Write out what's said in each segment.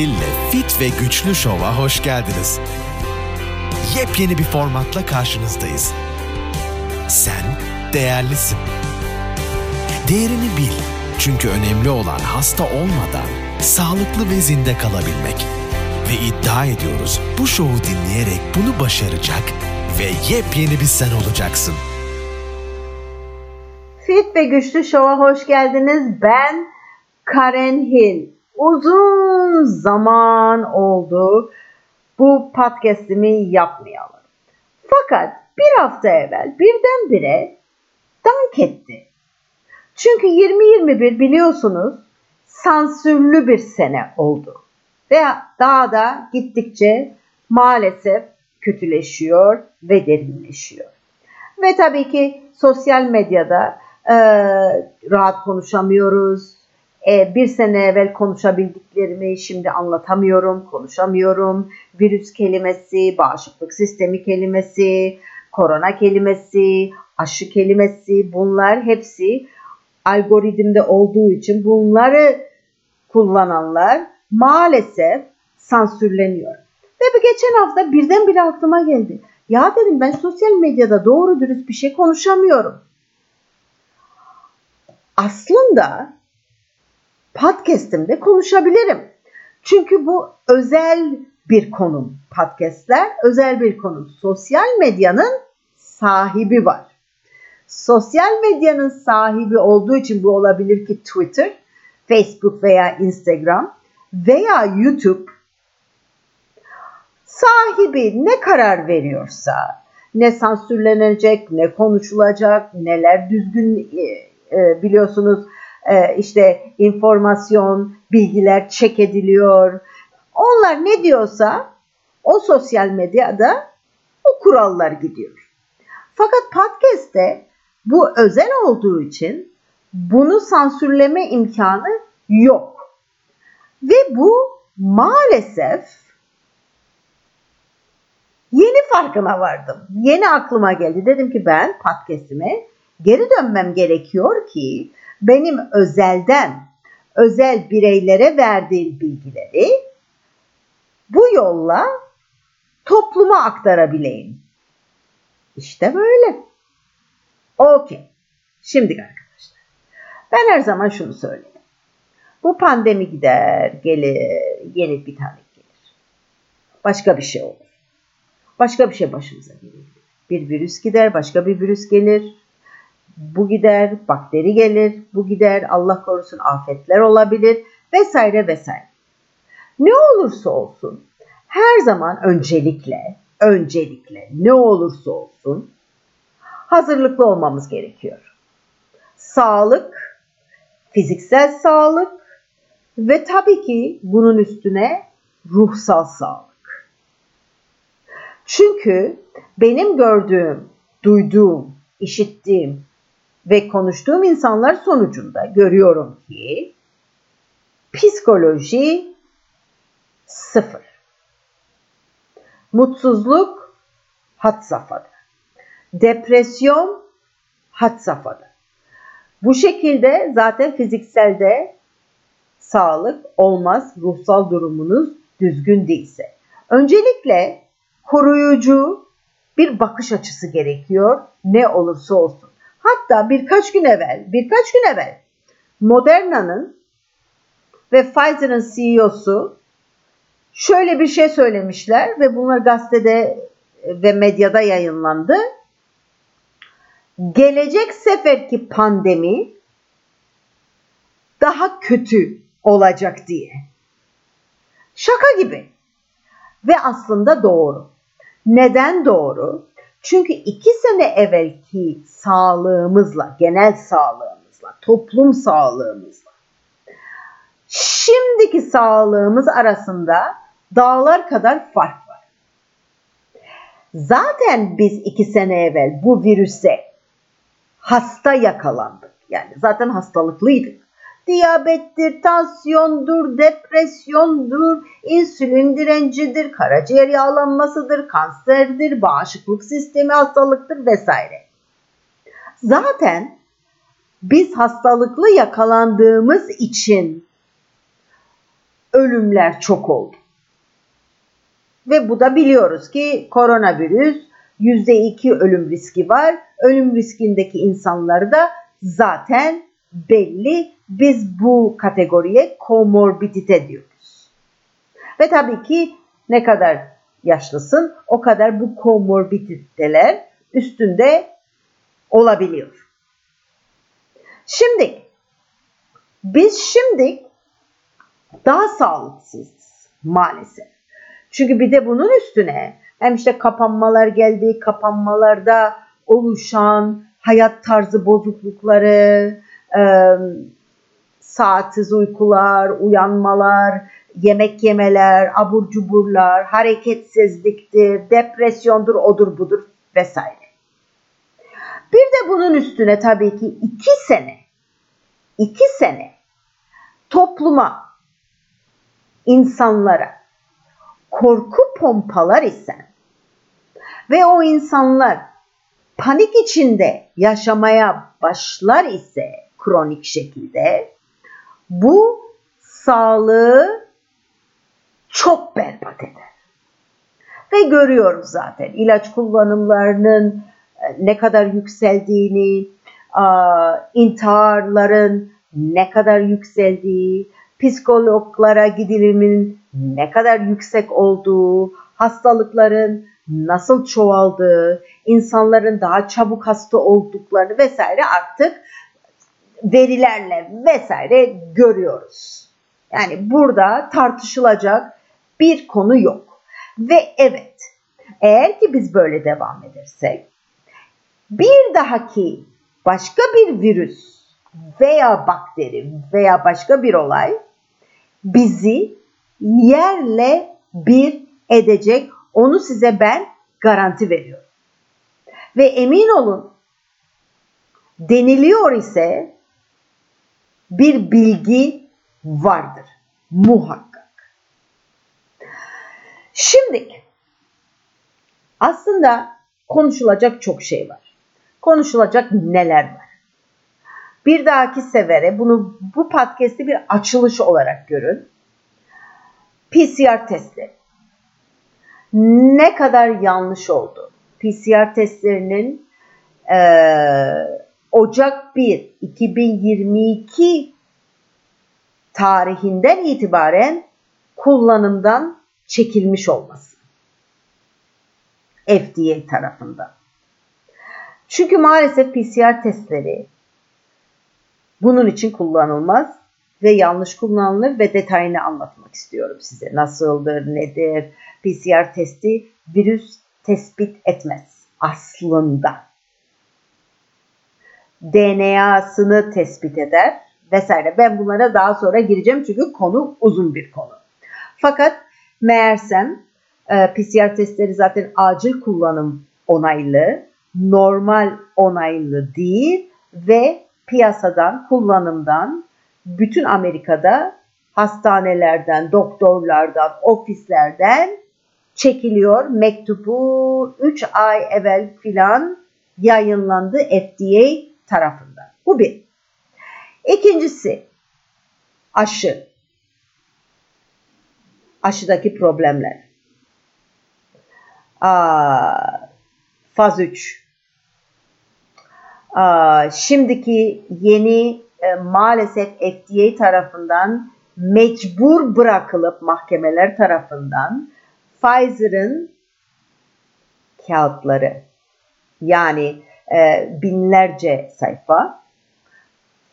Hill'le Fit ve Güçlü Şov'a hoş geldiniz. Yepyeni bir formatla karşınızdayız. Sen değerlisin. Değerini bil. Çünkü önemli olan hasta olmadan sağlıklı ve zinde kalabilmek. Ve iddia ediyoruz bu şovu dinleyerek bunu başaracak ve yepyeni bir sen olacaksın. Fit ve Güçlü Şov'a hoş geldiniz. Ben Karen Hill. Uzun zaman oldu bu podcast'imi yapmayalım. Fakat bir hafta evvel birdenbire dank etti. Çünkü 2021 biliyorsunuz sansürlü bir sene oldu. Ve daha da gittikçe maalesef kötüleşiyor ve derinleşiyor. Ve tabii ki sosyal medyada e, rahat konuşamıyoruz. E, bir sene evvel konuşabildiklerimi şimdi anlatamıyorum, konuşamıyorum. Virüs kelimesi, bağışıklık sistemi kelimesi, korona kelimesi, aşı kelimesi bunlar hepsi algoritmde olduğu için bunları kullananlar maalesef sansürleniyor. Ve bu geçen hafta birdenbire aklıma geldi. Ya dedim ben sosyal medyada doğru dürüst bir şey konuşamıyorum. Aslında podcast'imde konuşabilirim. Çünkü bu özel bir konum. Podcast'ler özel bir konum. Sosyal medyanın sahibi var. Sosyal medyanın sahibi olduğu için bu olabilir ki Twitter, Facebook veya Instagram veya YouTube sahibi ne karar veriyorsa, ne sansürlenecek, ne konuşulacak, neler düzgün e, e, biliyorsunuz e, işte informasyon, bilgiler çek ediliyor. Onlar ne diyorsa o sosyal medyada o kurallar gidiyor. Fakat podcast'te bu özel olduğu için bunu sansürleme imkanı yok. Ve bu maalesef yeni farkına vardım. Yeni aklıma geldi. Dedim ki ben podcast'ime geri dönmem gerekiyor ki benim özelden özel bireylere verdiğim bilgileri bu yolla topluma aktarabileyim. İşte böyle. Okey. Şimdi arkadaşlar. Ben her zaman şunu söyleyeyim. Bu pandemi gider, gelir, yeni bir tane gelir. Başka bir şey olur. Başka bir şey başımıza gelir. Bir virüs gider, başka bir virüs gelir. Bu gider, bakteri gelir, bu gider, Allah korusun afetler olabilir vesaire vesaire. Ne olursa olsun her zaman öncelikle, öncelikle ne olursa olsun hazırlıklı olmamız gerekiyor. Sağlık, fiziksel sağlık ve tabii ki bunun üstüne ruhsal sağlık. Çünkü benim gördüğüm, duyduğum, işittiğim ve konuştuğum insanlar sonucunda görüyorum ki psikoloji sıfır. Mutsuzluk hat safhada. Depresyon hat safhada. Bu şekilde zaten fizikselde sağlık olmaz ruhsal durumunuz düzgün değilse. Öncelikle koruyucu bir bakış açısı gerekiyor ne olursa olsun. Hatta birkaç gün evvel, birkaç gün evvel Moderna'nın ve Pfizer'ın CEO'su şöyle bir şey söylemişler ve bunlar gazetede ve medyada yayınlandı. Gelecek seferki pandemi daha kötü olacak diye. Şaka gibi. Ve aslında doğru. Neden doğru? Çünkü iki sene evvelki sağlığımızla, genel sağlığımızla, toplum sağlığımızla, şimdiki sağlığımız arasında dağlar kadar fark var. Zaten biz iki sene evvel bu virüse hasta yakalandık. Yani zaten hastalıklıydık diyabettir, tansiyondur, depresyondur, insülin direncidir, karaciğer yağlanmasıdır, kanserdir, bağışıklık sistemi hastalıktır vesaire. Zaten biz hastalıklı yakalandığımız için ölümler çok oldu. Ve bu da biliyoruz ki koronavirüs %2 ölüm riski var. Ölüm riskindeki insanları da zaten belli. Biz bu kategoriye komorbidite diyoruz. Ve tabii ki ne kadar yaşlısın o kadar bu komorbiditeler üstünde olabiliyor. Şimdi biz şimdi daha sağlıksız maalesef. Çünkü bir de bunun üstüne hem işte kapanmalar geldi, kapanmalarda oluşan hayat tarzı bozuklukları, e, saatsiz uykular, uyanmalar, yemek yemeler, abur cuburlar, hareketsizliktir, depresyondur, odur budur vesaire. Bir de bunun üstüne tabii ki iki sene, iki sene topluma, insanlara korku pompalar isen ve o insanlar panik içinde yaşamaya başlar ise kronik şekilde bu sağlığı çok berbat eder. Ve görüyoruz zaten ilaç kullanımlarının e, ne kadar yükseldiğini, intiharların ne kadar yükseldiği, psikologlara gidilimin ne kadar yüksek olduğu, hastalıkların nasıl çoğaldığı, insanların daha çabuk hasta olduklarını vesaire artık verilerle vesaire görüyoruz. Yani burada tartışılacak bir konu yok. Ve evet, eğer ki biz böyle devam edersek, bir dahaki başka bir virüs veya bakteri veya başka bir olay bizi yerle bir edecek. Onu size ben garanti veriyorum. Ve emin olun deniliyor ise bir bilgi vardır. Muhakkak. Şimdi aslında konuşulacak çok şey var. Konuşulacak neler var. Bir dahaki sefere bunu bu podcast'i bir açılış olarak görün. PCR testi. Ne kadar yanlış oldu. PCR testlerinin e, Ocak 1 2022 tarihinden itibaren kullanımdan çekilmiş olması. FDA tarafından. Çünkü maalesef PCR testleri bunun için kullanılmaz ve yanlış kullanılır ve detayını anlatmak istiyorum size. Nasıldır, nedir? PCR testi virüs tespit etmez aslında. DNA'sını tespit eder vesaire. Ben bunlara daha sonra gireceğim çünkü konu uzun bir konu. Fakat meğersem e, PCR testleri zaten acil kullanım onaylı, normal onaylı değil ve piyasadan, kullanımdan bütün Amerika'da hastanelerden, doktorlardan, ofislerden çekiliyor. Mektubu 3 ay evvel filan yayınlandı FDA tarafından. Bu bir. İkincisi aşı. Aşıdaki problemler. Aa, faz 3. Aa, şimdiki yeni e, maalesef FDA tarafından mecbur bırakılıp mahkemeler tarafından Pfizer'ın kağıtları yani binlerce sayfa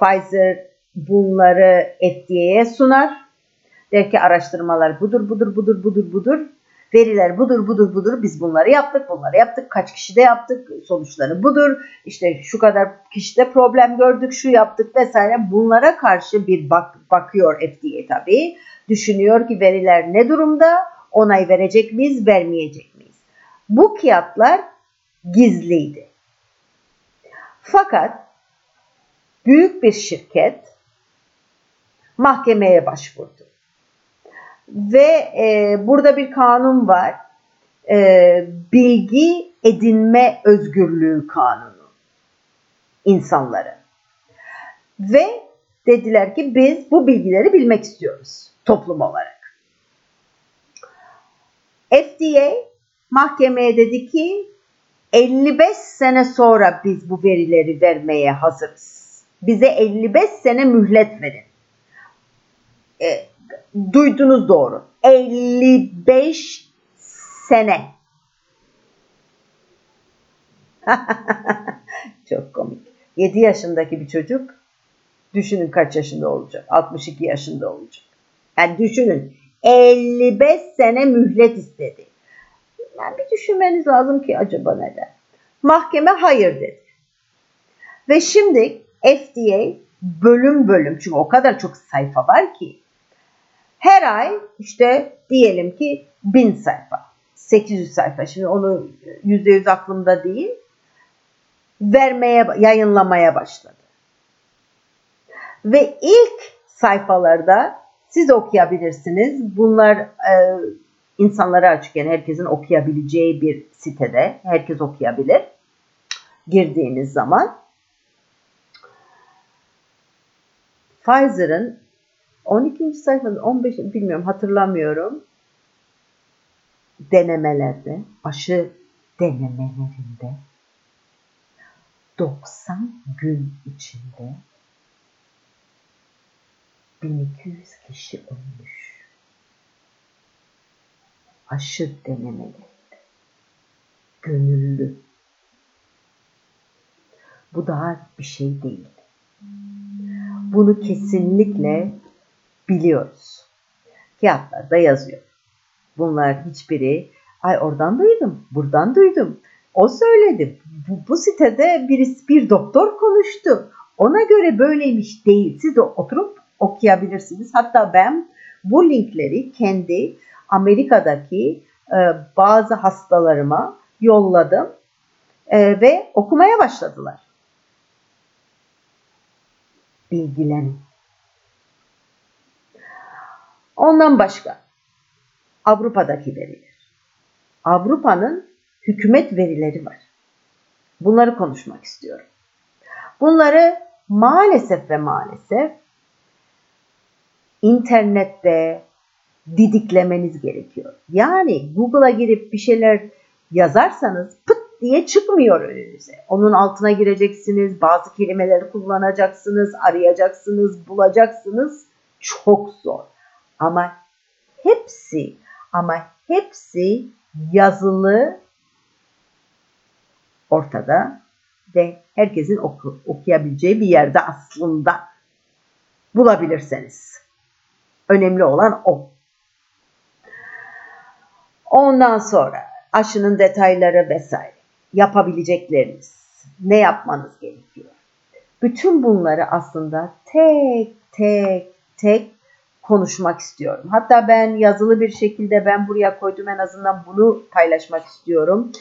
Pfizer bunları FDA'ye sunar. Der ki araştırmalar budur budur budur budur budur. Veriler budur budur budur. Biz bunları yaptık, bunları yaptık. Kaç kişi de yaptık. Sonuçları budur. İşte şu kadar kişide problem gördük, şu yaptık vesaire. Bunlara karşı bir bak bakıyor FDA tabii. Düşünüyor ki veriler ne durumda? Onay verecek miyiz, vermeyecek miyiz? Bu kağıtlar gizliydi. Fakat büyük bir şirket mahkemeye başvurdu. Ve e, burada bir kanun var. E, bilgi edinme özgürlüğü kanunu insanları. Ve dediler ki biz bu bilgileri bilmek istiyoruz. toplum olarak. FDA mahkemeye dedi ki 55 sene sonra biz bu verileri vermeye hazırız. Bize 55 sene mühlet verin. E, duydunuz doğru. 55 sene. Çok komik. 7 yaşındaki bir çocuk düşünün kaç yaşında olacak? 62 yaşında olacak. Yani düşünün 55 sene mühlet istedi. Yani bir düşünmeniz lazım ki acaba neden? Mahkeme hayır dedi. Ve şimdi FDA bölüm bölüm çünkü o kadar çok sayfa var ki her ay işte diyelim ki 1000 sayfa, 800 sayfa. Şimdi onu %100 aklımda değil. Vermeye, yayınlamaya başladı. Ve ilk sayfalarda siz okuyabilirsiniz. Bunlar e, insanlara açık yani herkesin okuyabileceği bir sitede. Herkes okuyabilir. Girdiğiniz zaman. Pfizer'ın 12. sayfada 15 bilmiyorum hatırlamıyorum denemelerde aşı denemelerinde 90 gün içinde 1200 kişi ölmüş. Aşı denemelerinde. Gönüllü. Bu daha bir şey değil. Bunu kesinlikle biliyoruz. Kağıtlarda yazıyor. Bunlar hiçbiri ay oradan duydum, buradan duydum. O söyledi. Bu, bu sitede birisi bir doktor konuştu. Ona göre böyleymiş değil. Siz de oturup okuyabilirsiniz. Hatta ben bu linkleri kendi Amerika'daki e, bazı hastalarıma yolladım e, ve okumaya başladılar. Bilgilenin. Ondan başka Avrupa'daki veriler. Avrupa'nın hükümet verileri var. Bunları konuşmak istiyorum. Bunları maalesef ve maalesef internette didiklemeniz gerekiyor. Yani Google'a girip bir şeyler yazarsanız pıt diye çıkmıyor önünüze. Onun altına gireceksiniz, bazı kelimeleri kullanacaksınız, arayacaksınız, bulacaksınız. Çok zor. Ama hepsi ama hepsi yazılı ortada ve herkesin oku, okuyabileceği bir yerde aslında bulabilirseniz. Önemli olan o. Ondan sonra aşının detayları vesaire, yapabilecekleriniz, ne yapmanız gerekiyor. Bütün bunları aslında tek tek tek konuşmak istiyorum. Hatta ben yazılı bir şekilde ben buraya koydum en azından bunu paylaşmak istiyorum.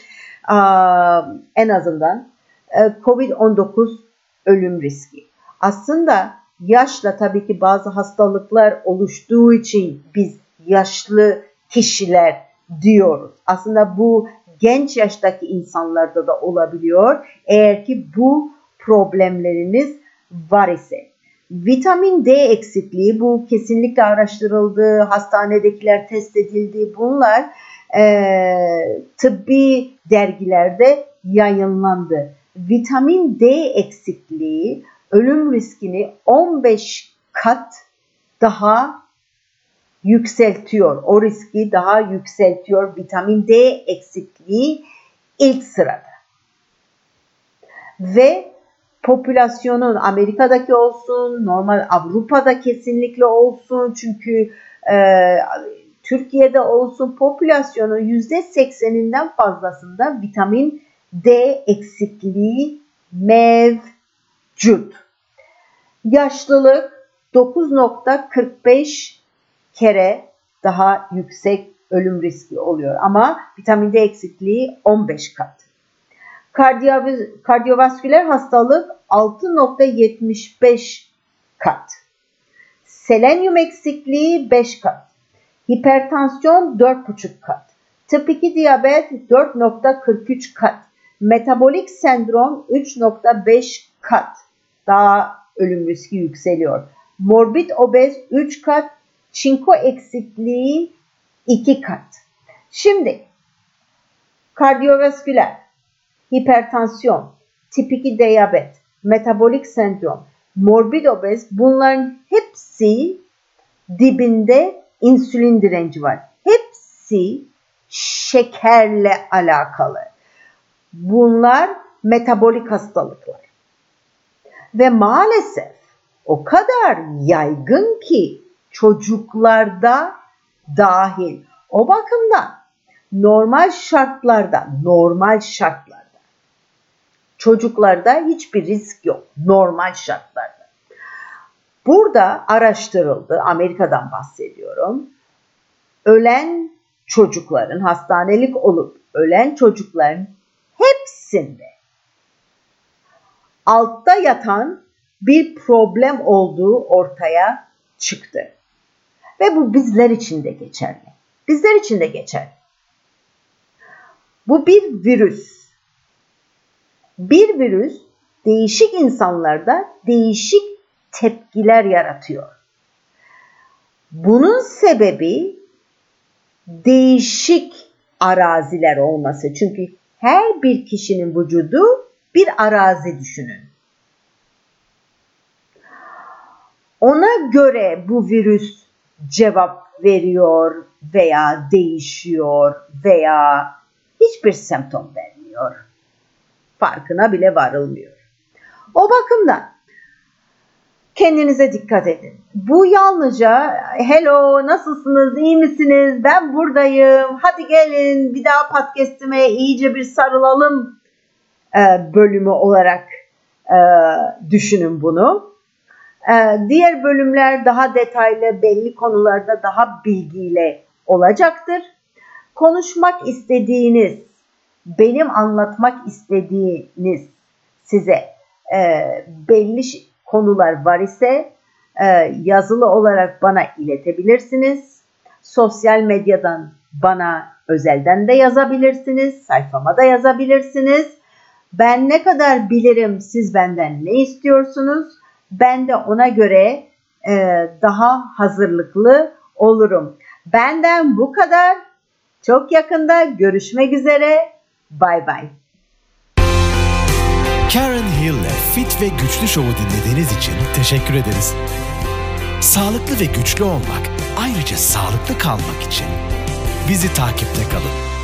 en azından e, COVID-19 ölüm riski. Aslında yaşla tabii ki bazı hastalıklar oluştuğu için biz yaşlı kişiler diyoruz. Aslında bu genç yaştaki insanlarda da olabiliyor. Eğer ki bu problemleriniz var ise. Vitamin D eksikliği bu kesinlikle araştırıldı, hastanedekiler test edildi. Bunlar e, tıbbi dergilerde yayınlandı. Vitamin D eksikliği ölüm riskini 15 kat daha yükseltiyor. O riski daha yükseltiyor. Vitamin D eksikliği ilk sırada. Ve popülasyonun Amerika'daki olsun, normal Avrupa'da kesinlikle olsun çünkü e, Türkiye'de olsun popülasyonun %80'inden fazlasında vitamin D eksikliği mevcut. Yaşlılık 9.45 kere daha yüksek ölüm riski oluyor ama vitamin D eksikliği 15 kat. Kardiyovasküler hastalık 6.75 kat. Selenyum eksikliği 5 kat. Hipertansiyon 4,5 kat. Tip 2 diyabet 4.43 kat. Metabolik sendrom 3.5 kat. Daha ölüm riski yükseliyor. Morbid obez 3 kat. Çinko eksikliği iki kat. Şimdi kardiyovasküler, hipertansiyon, tip 2 diyabet, metabolik sendrom, morbid obez bunların hepsi dibinde insülin direnci var. Hepsi şekerle alakalı. Bunlar metabolik hastalıklar. Ve maalesef o kadar yaygın ki çocuklarda dahil. O bakımdan normal şartlarda, normal şartlarda çocuklarda hiçbir risk yok normal şartlarda. Burada araştırıldı, Amerika'dan bahsediyorum. Ölen çocukların, hastanelik olup ölen çocukların hepsinde altta yatan bir problem olduğu ortaya çıktı. Ve bu bizler için de geçerli. Bizler için de geçerli. Bu bir virüs. Bir virüs değişik insanlarda değişik tepkiler yaratıyor. Bunun sebebi değişik araziler olması. Çünkü her bir kişinin vücudu bir arazi düşünün. Ona göre bu virüs cevap veriyor veya değişiyor veya hiçbir semptom vermiyor. Farkına bile varılmıyor. O bakımdan kendinize dikkat edin. Bu yalnızca hello nasılsınız iyi misiniz ben buradayım hadi gelin bir daha podcastime iyice bir sarılalım bölümü olarak düşünün bunu. E, diğer bölümler daha detaylı belli konularda daha bilgiyle olacaktır. Konuşmak istediğiniz, benim anlatmak istediğiniz size belli konular var ise yazılı olarak bana iletebilirsiniz. Sosyal medyadan bana özelden de yazabilirsiniz. Sayfama da yazabilirsiniz. Ben ne kadar bilirim siz benden ne istiyorsunuz? Ben de ona göre e, daha hazırlıklı olurum. Benden bu kadar. Çok yakında görüşmek üzere. Bay bay. Karen Hill'le Fit ve Güçlü Show'u dinlediğiniz için teşekkür ederiz. Sağlıklı ve güçlü olmak, ayrıca sağlıklı kalmak için bizi takipte kalın.